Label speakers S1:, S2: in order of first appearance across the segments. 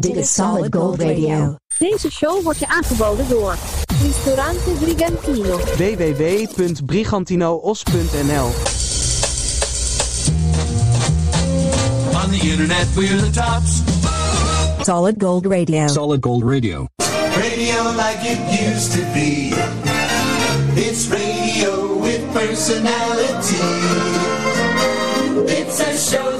S1: Dit is Solid Gold Radio.
S2: Deze show wordt je aangeboden door Ristorante Brigantino.
S3: www.brigantinoos.nl
S4: On the internet, we're the tops.
S1: Solid Gold Radio.
S5: Solid Gold Radio.
S4: Radio like it used to be. It's radio with personality.
S6: It's a show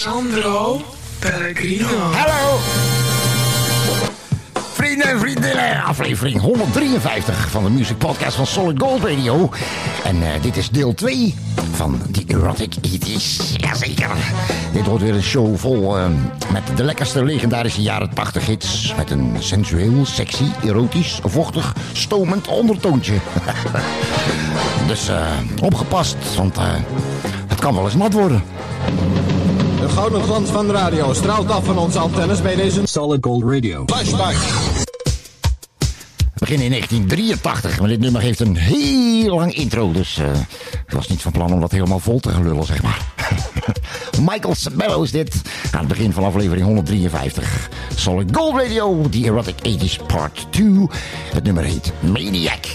S7: Sandro Pellegrino.
S8: Hallo! Vrienden en vriendinnen, aflevering 153 van de Music Podcast van Solid Gold Radio. En eh, dit is deel 2 van die Erotic 80s. Jazeker. Dit wordt weer een show vol eh, met de lekkerste legendarische jaren 80 hits. Met een sensueel, sexy, erotisch, vochtig, stomend ondertoontje. dus eh, opgepast, want eh, het kan wel eens nat worden.
S9: De gouden glans van de radio straalt af van onze antennes bij deze
S5: Solid Gold Radio.
S9: flashback.
S8: We beginnen in 1983, maar dit nummer heeft een heel lang intro, dus eh, ik was niet van plan om dat helemaal vol te gelullen, zeg maar. Michael Sabello is dit, aan het begin van aflevering 153. Solid Gold Radio, The Erotic 80s Part 2. Het nummer heet Maniac.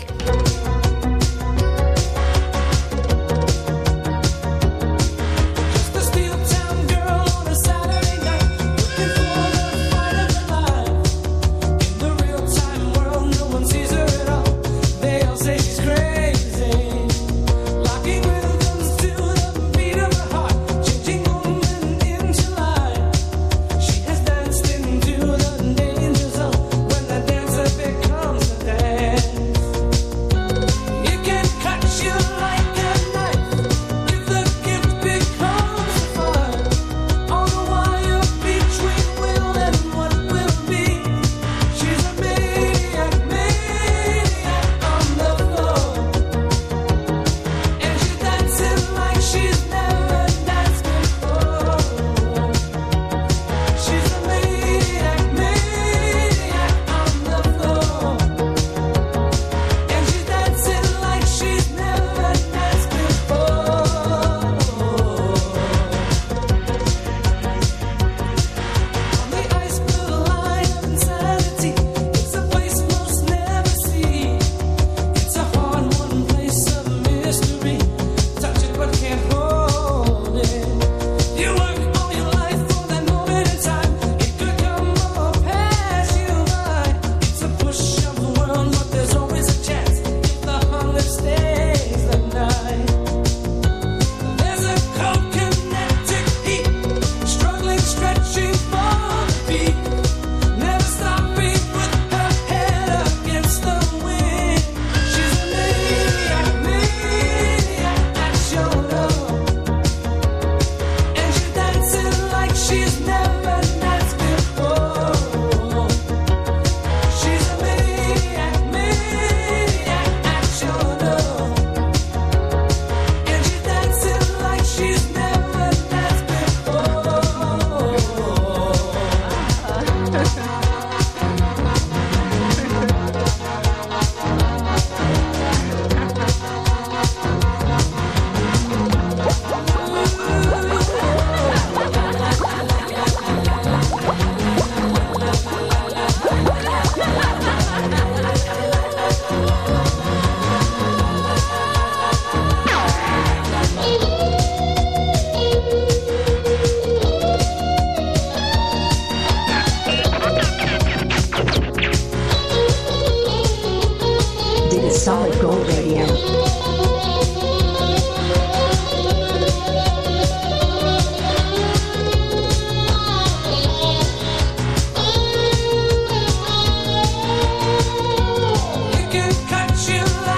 S6: touch you.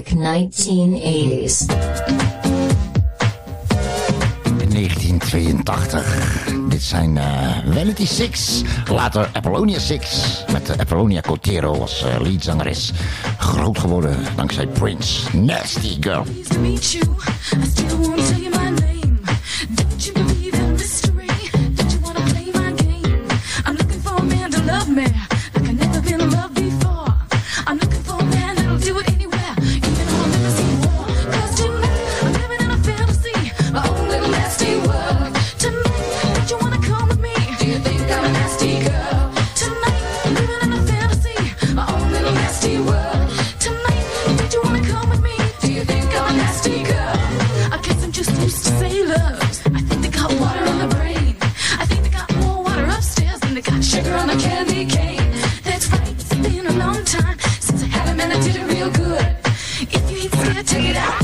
S10: 1980s.
S11: 1982. Dit zijn uh, Vanity Six, later Apollonia Six. Met eh, Apollonia Cotero als uh, leadzangeres. Groot geworden dankzij Prince. Nasty girl.
S12: check it out.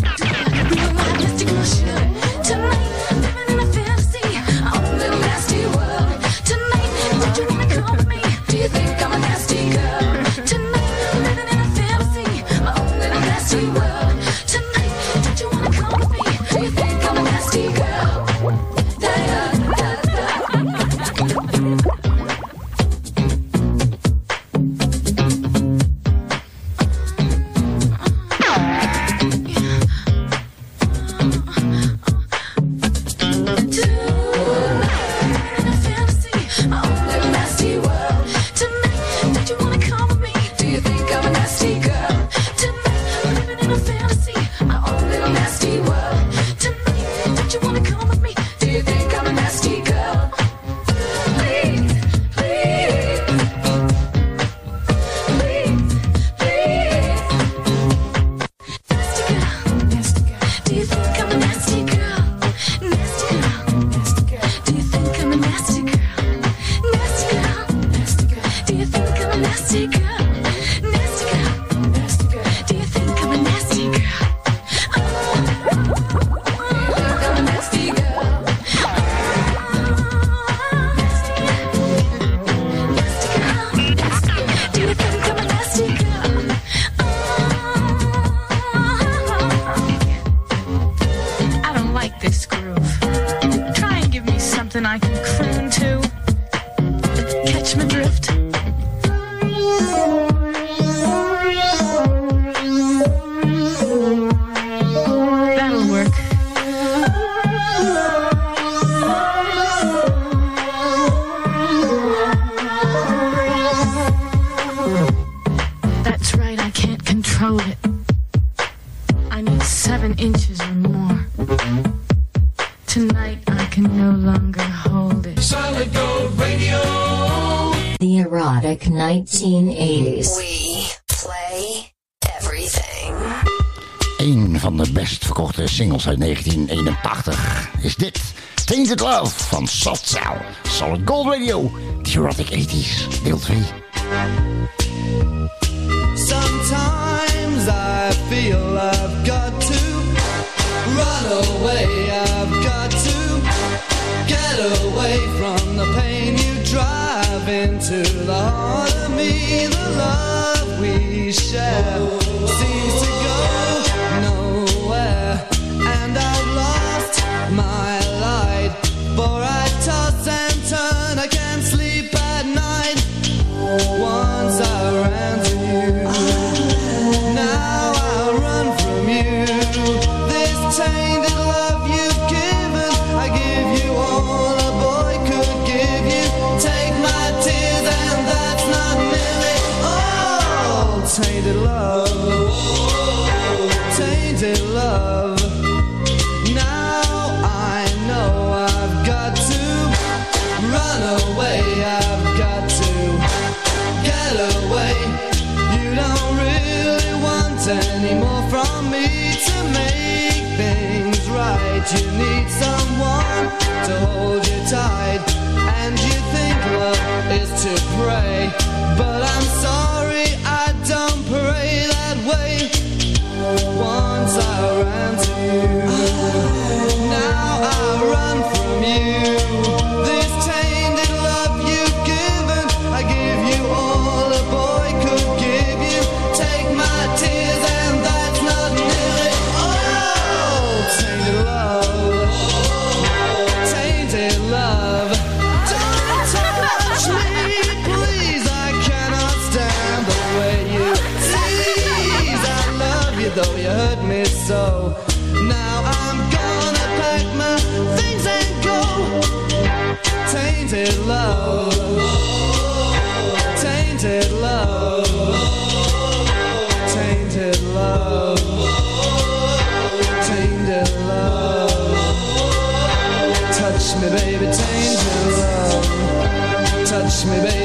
S12: Real my
S11: mystic mushroom. 1981 is dit Tainted Love van Soft Cell, Solid Gold Radio, The Erotic 80s, deel 2.
S8: Sometimes I feel I've got to run away, I've got to get away from the pain you drive into the heart of me, the love we share. you need someone to hold you tight, and you think love is to pray, but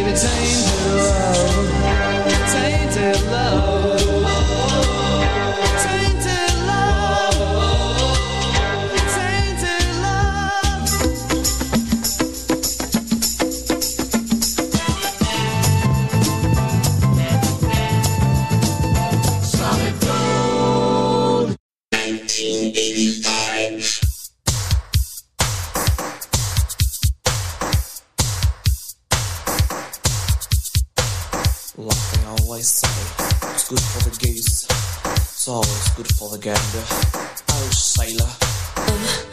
S8: baby, tainted love, tainted love. Tainted love, tainted love.
S13: It's good for the geese. It's always good for the gander. Irish sailor.
S14: Um.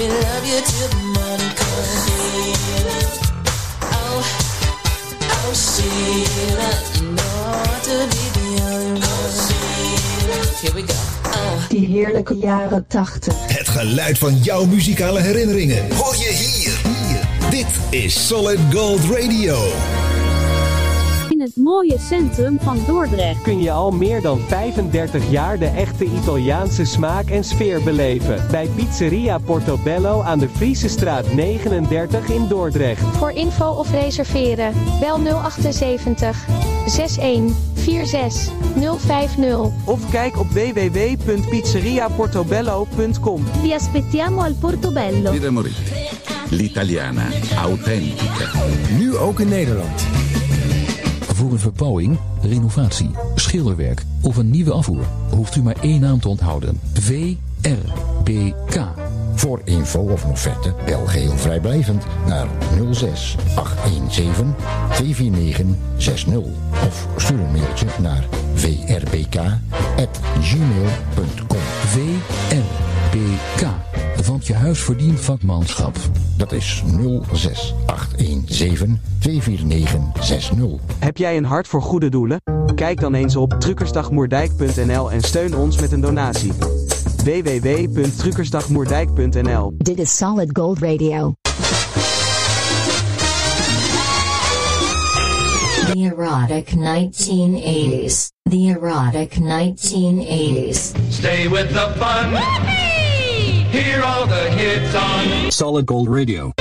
S14: me love you till the morning comes. Oh, oh Sheila, you know what to be the only one. Oh, here we go. Oh.
S2: Die heerlijke jaren 80.
S15: Het geluid van jouw muzikale herinneringen. Hoor je hier? hier. Dit is Solid Gold Radio.
S16: In het mooie centrum van Dordrecht.
S17: kun je al meer dan 35 jaar de echte Italiaanse smaak en sfeer beleven. Bij Pizzeria Portobello aan de Friese straat 39 in Dordrecht.
S18: Voor info of reserveren, bel 078 61 46 050.
S17: Of kijk op www.pizzeriaportobello.com.
S16: Vi aspettiamo al Portobello.
S19: L'italiana autentica.
S20: Nu ook in Nederland. Voor een verbouwing, renovatie, schilderwerk of een nieuwe afvoer hoeft u maar één naam te onthouden. VRBK.
S21: Voor info of een offerte bel geheel vrijblijvend naar 06 817 249 60 of stuur een mailtje naar vrbk@gmail.com.
S20: VRBK. Want je huis verdient vakmanschap.
S21: Dat is 06 817 249 60.
S17: Heb jij een hart voor goede doelen? Kijk dan eens op truckersdagmoerdijk.nl en steun ons met een donatie. www.truckersdagmoerdijk.nl
S22: Dit is Solid Gold Radio.
S10: The erotic 1980s. The erotic 1980s.
S4: Stay with the fun. Hear all the hits on
S5: Solid Gold Radio.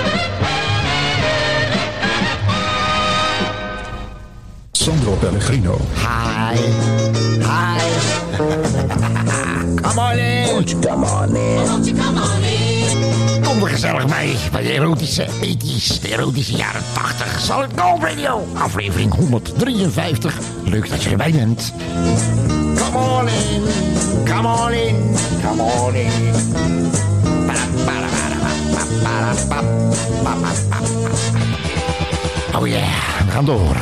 S15: Sandro Pellegrino.
S21: Hi. Hi. Come on in. Come on in. Kom er gezellig mee bij de erotische 80s, de erotische jaren 80. Solid Gold Radio, aflevering 153. Leuk dat je erbij bent. Come on in, come on in, come on in. Oh yeah, we gaan door.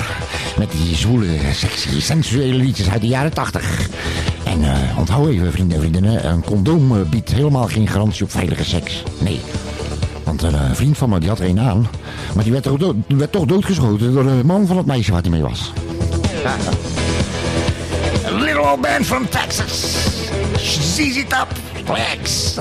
S21: Met die zwoele, sexy, sensuele liedjes uit de jaren 80. En eh, onthoud even, vrienden en vriendinnen. Een condoom eh, biedt helemaal geen garantie op veilige seks. Nee. Want een eh, vriend van me, die had er een aan. Maar die werd, toch doodgeschoten door de man van het meisje waar hij mee was. Little old band from Texas. ZZ Top. Flex.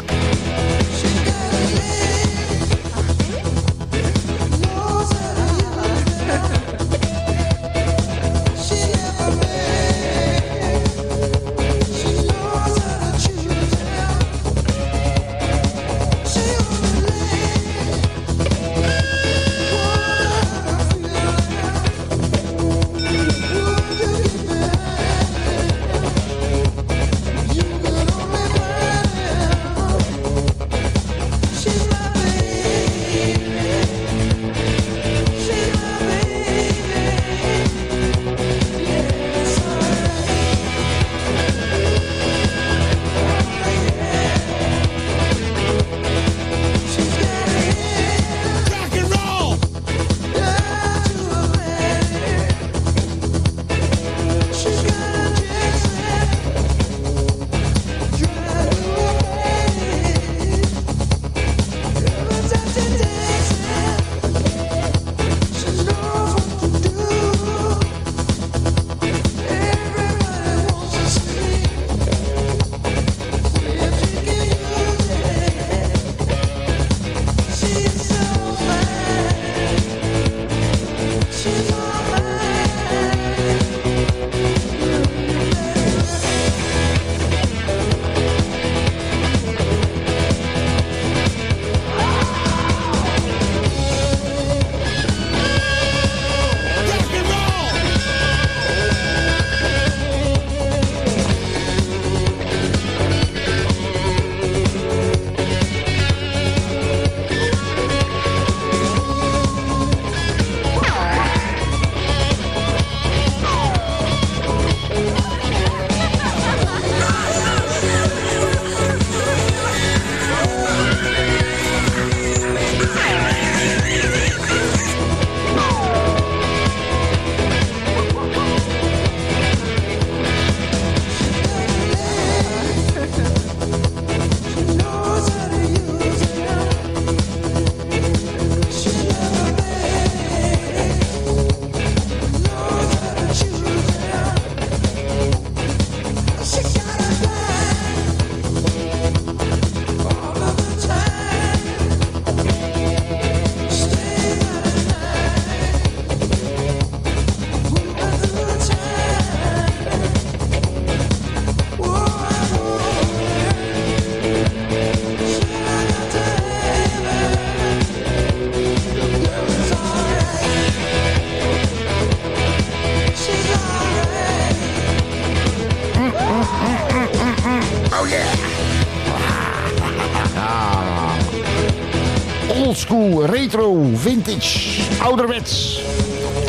S23: vintage, ouderwets.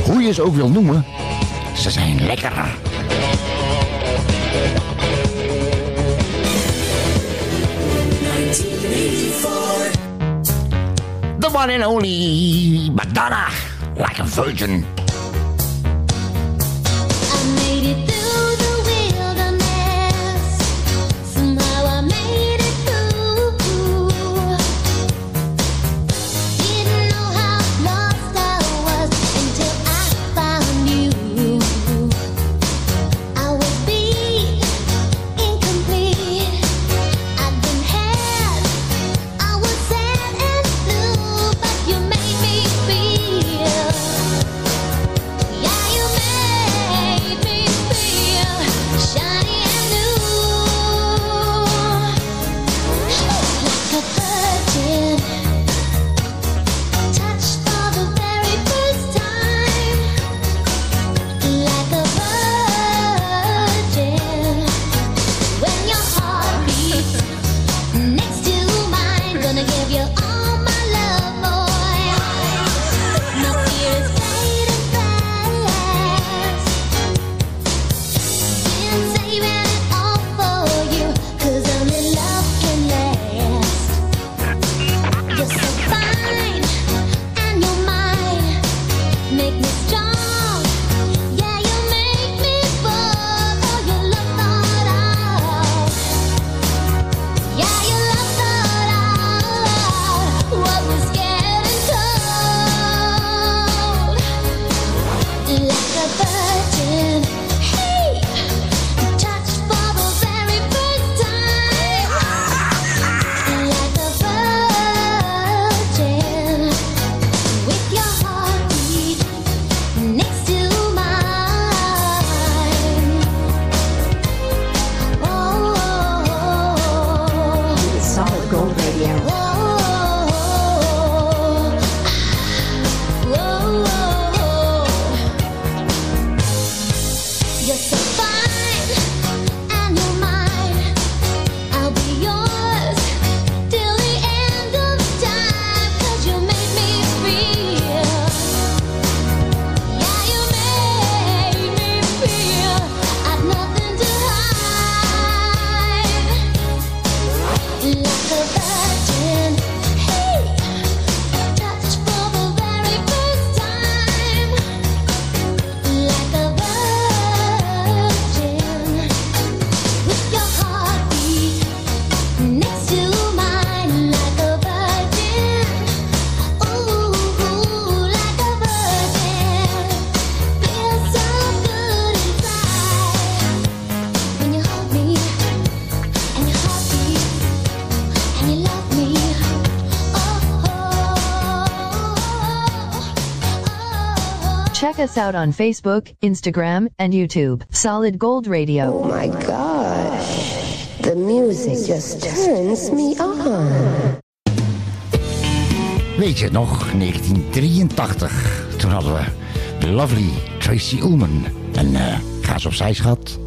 S23: Hoe je ze ook wil noemen, ze zijn lekker. The one and only Madonna, like a virgin.
S24: out
S25: on Facebook, Instagram, and YouTube. Solid Gold Radio.
S26: Oh my god. The music just turns me on.
S23: Weet je nog, 1983. Toen hadden we the lovely Tracy Ullman. En uh, ga eens opzij, schat.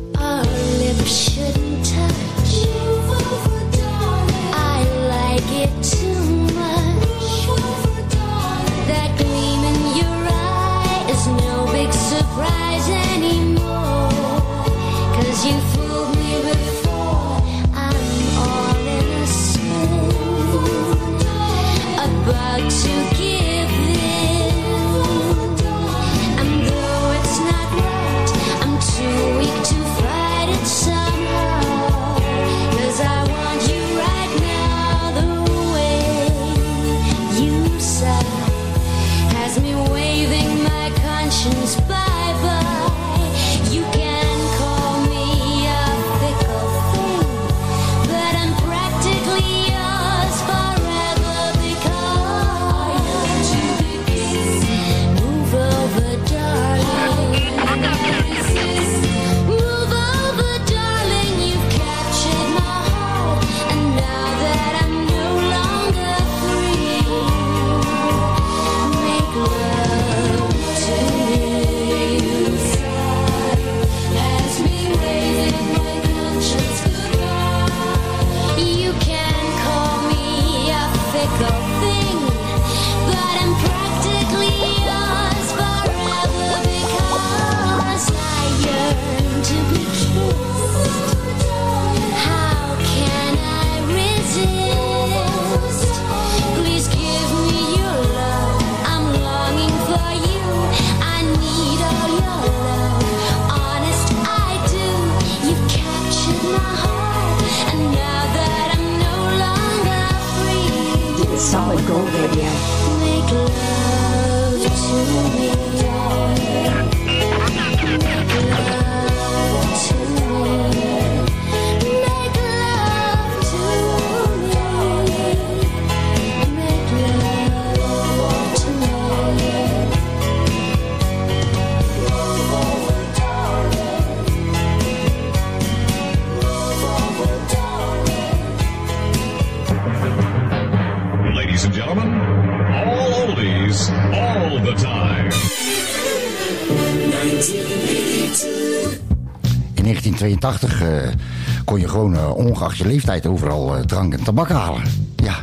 S8: 1982 eh, kon je gewoon eh, ongeacht je leeftijd overal eh, drank en tabak halen. Ja.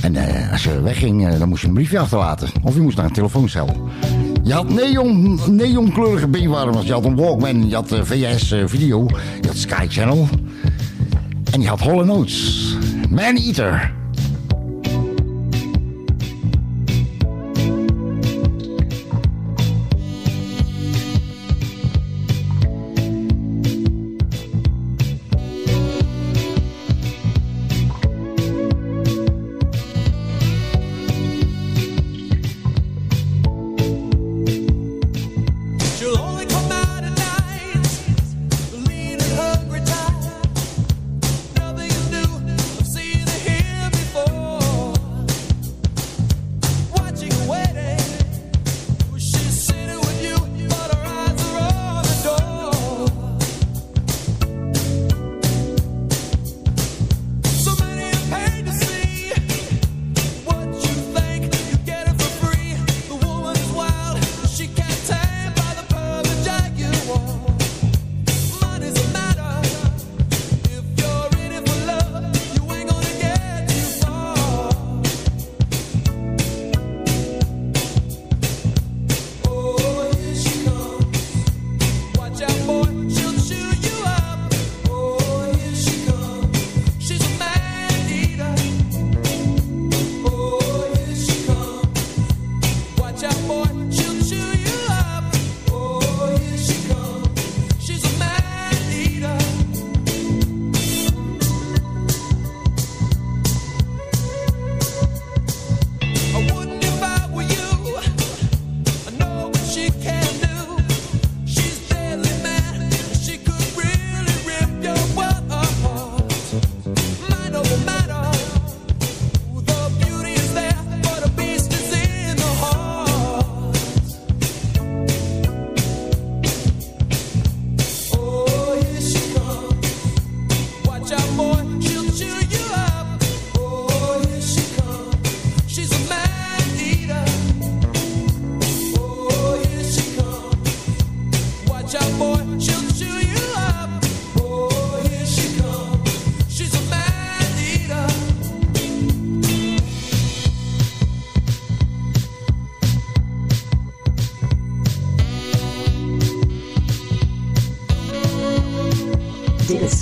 S8: En als je wegging, dan moest je een briefje achterlaten. Of je moest naar een telefooncel. Je had neon, neonkleurige beenwarmers. Je had een Walkman. Je had VS Video. Je had Sky Channel. En je had Holle Notes. Man Eater.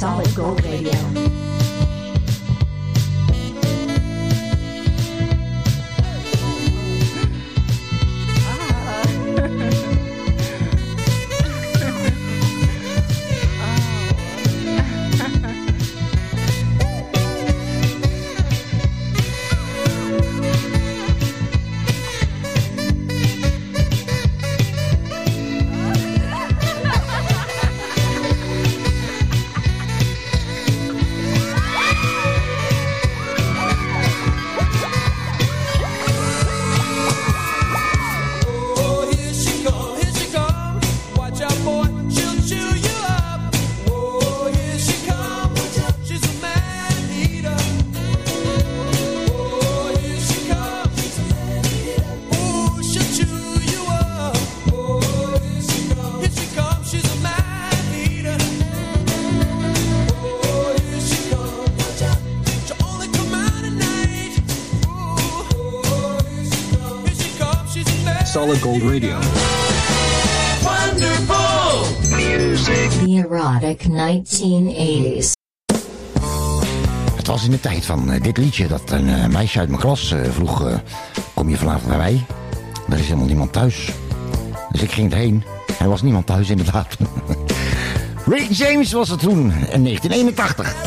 S1: solid gold. Radio.
S6: Wonderful music.
S10: The erotic 1980s.
S8: Het was in de tijd van eh, dit liedje dat een eh, meisje uit mijn klas eh, vroeg... kom je vanavond bij mij? Er is helemaal niemand thuis. Dus ik ging erheen. Er was niemand thuis inderdaad. Rick James was het toen, in 1981.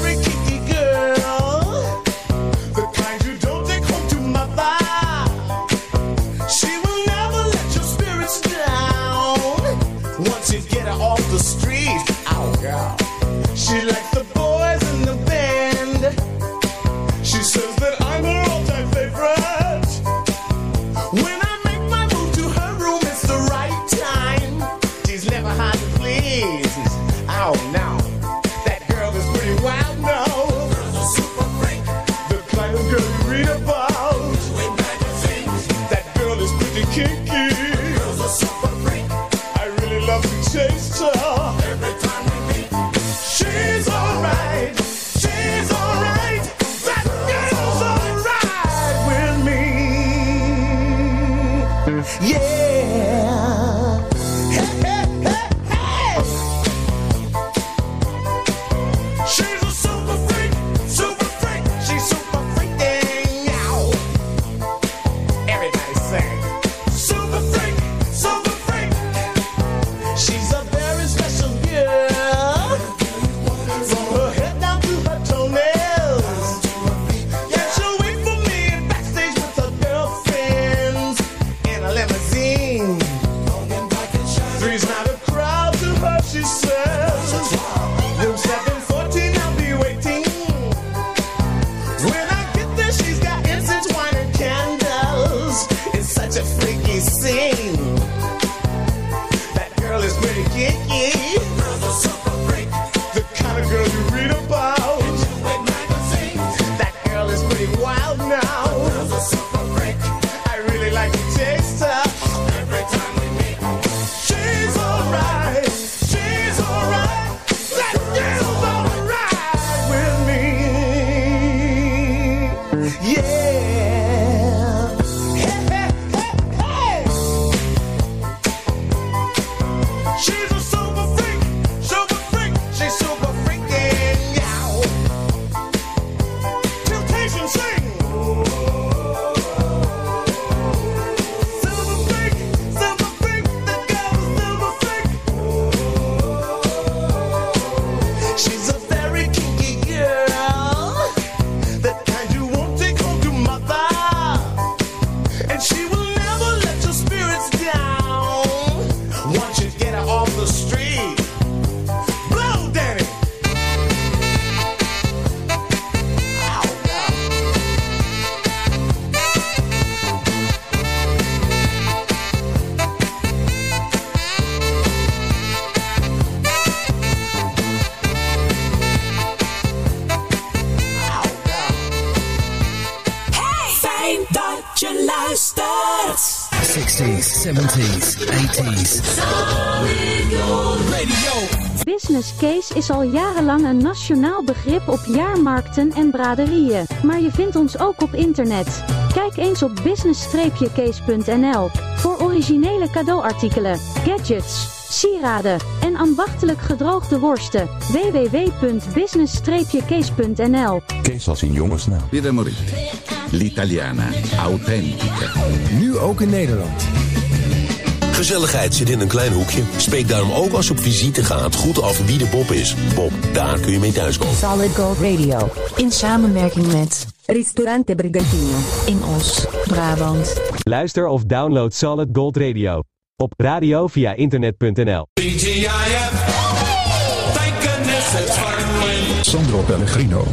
S16: Business case is al jarenlang een nationaal begrip op jaarmarkten en braderieën, maar je vindt ons ook op internet. Kijk eens op business-case.nl voor originele cadeauartikelen, gadgets, sieraden en ambachtelijk gedroogde worsten. www.business-case.nl
S19: Kees als in jongensnaam. Pieter Morita. L'italiana. Authentica.
S27: Nu ook in Nederland.
S28: Gezelligheid zit in een klein hoekje. Spreek daarom ook als je op visite gaat goed af wie de Bob is. Bob, daar kun je mee thuiskomen.
S22: Solid Gold Radio. In samenwerking met Ristorante Brigantino. In Os, Brabant.
S17: Luister of download Solid Gold Radio. Op radio via internet.nl.
S20: Sandro Pellegrino.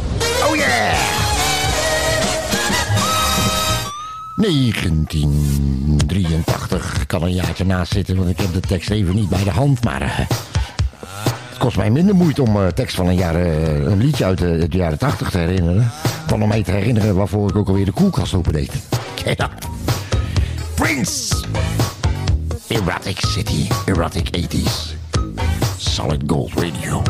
S29: 1983 Ik kan een jaartje naast zitten, want ik heb de tekst even niet bij de hand. Maar eh, het kost mij minder moeite om uh, tekst van een, jaar, eh, een liedje uit de, jaren 80 te herinneren. Dan om mij te herinneren waarvoor ik ook alweer de koelkast opendeed. Kijk dat. Prince! Erotic City, Erotic 80s. Solid Gold Radio.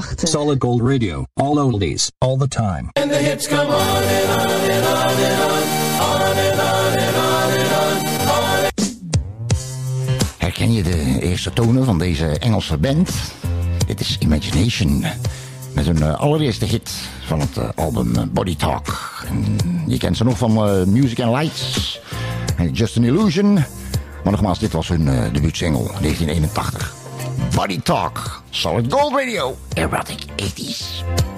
S5: Solid Gold Radio, all oldies, all the time.
S6: And the hits come on and on and on and on, on on.
S30: Herken je de eerste tonen van deze Engelse band? Dit is Imagination. Met hun eh, allereerste hit van het eh, album Body Talk. En je kent ze nog van eh, Music and Lights. Just an Illusion. Maar nogmaals, dit was hun uh, debuutsingle 1981. Buddy Talk. Solid Gold Radio, Erotic 80s.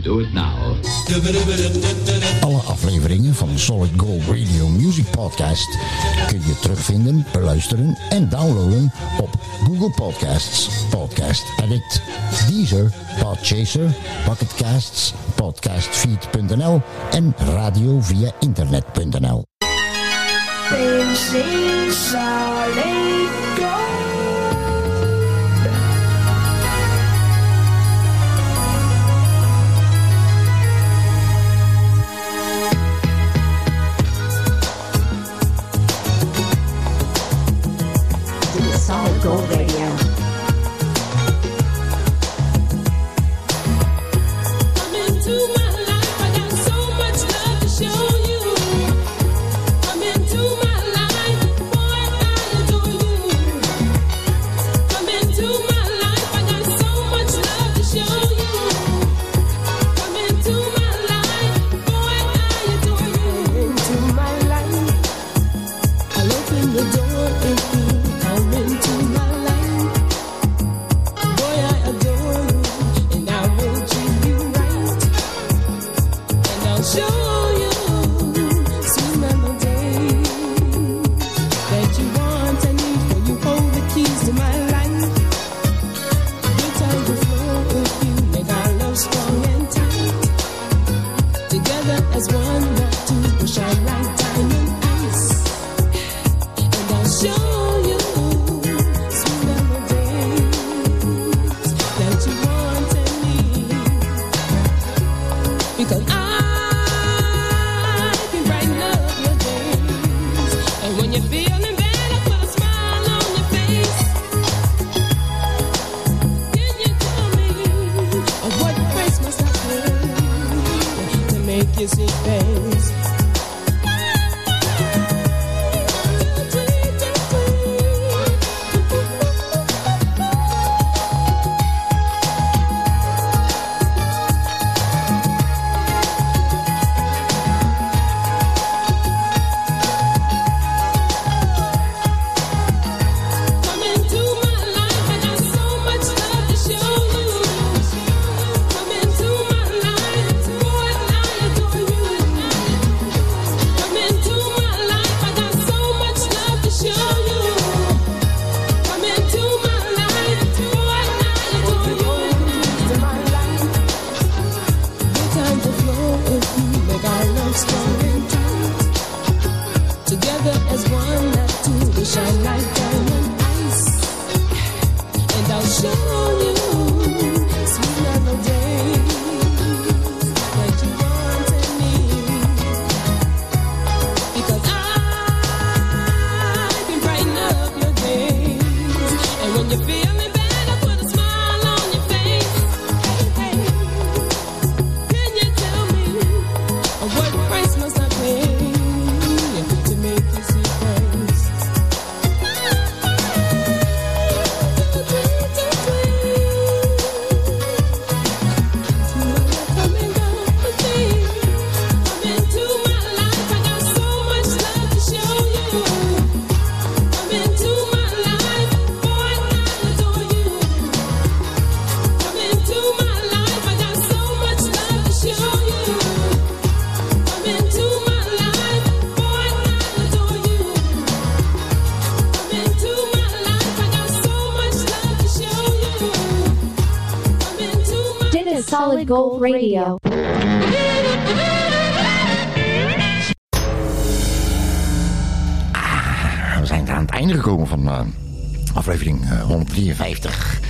S30: do it
S19: now.
S21: Alle afleveringen van de Solid Gold Radio Music Podcast kun je terugvinden, beluisteren en downloaden op Google Podcasts, Podcast Addict, Deezer, Podchaser, Bucketcasts, Podcastfeed.nl en radio via internet.nl.
S25: Radio.
S31: Ah, we
S21: zijn aan het einde gekomen van uh, aflevering eh, 153.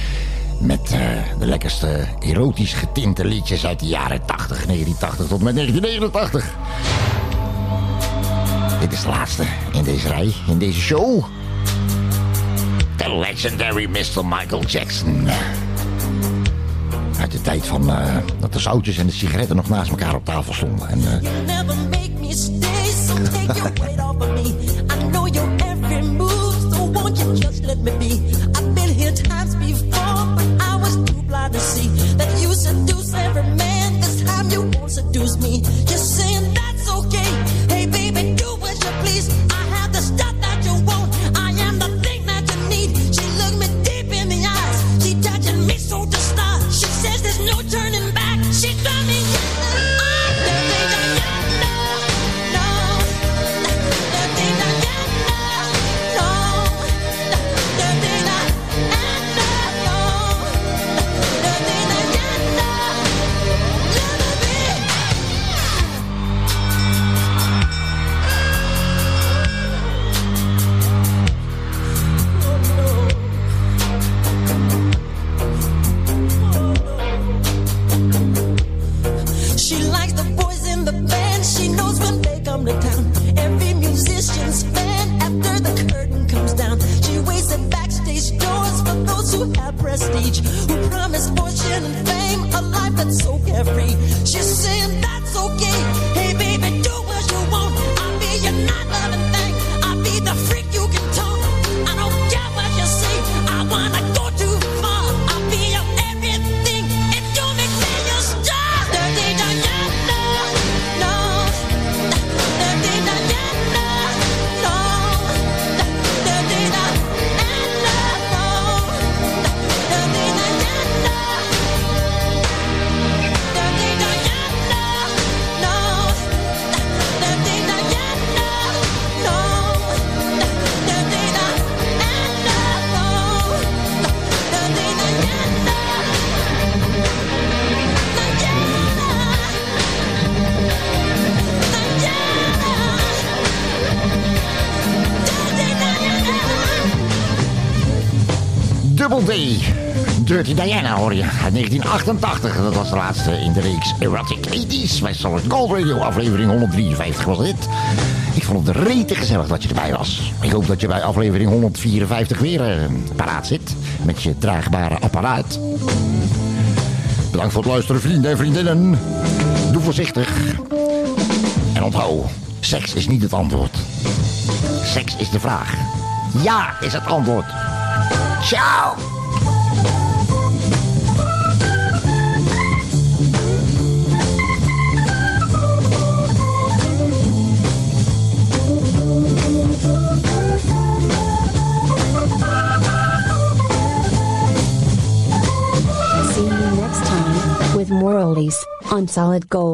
S21: Met eh, de lekkerste erotisch getinte liedjes uit de jaren 80, 1980 tot met 1989. Dit is de laatste in deze rij, in deze show. The legendary Mr. Michael Jackson uit de tijd van eh, dat de zoutjes en de sigaretten nog naast elkaar op tafel stonden. Eh, you
S29: never make me stay, so take your weight off of me. I know your every move, so won't you just let me be.
S21: Diana hoor je. Uit 1988. Dat was de laatste in de reeks Erotic 80s. Bij Solid Gold Radio. Aflevering 153 was dit. Ik vond het rete gezellig dat je erbij was. Ik hoop dat je bij aflevering 154 weer eh, paraat zit. Met je draagbare apparaat. Bedankt voor het luisteren vrienden en vriendinnen. Doe voorzichtig. En onthoud. Seks is niet het antwoord. Seks is de vraag. Ja is het antwoord. Ciao.
S10: See you next time with more oldies on Solid Gold.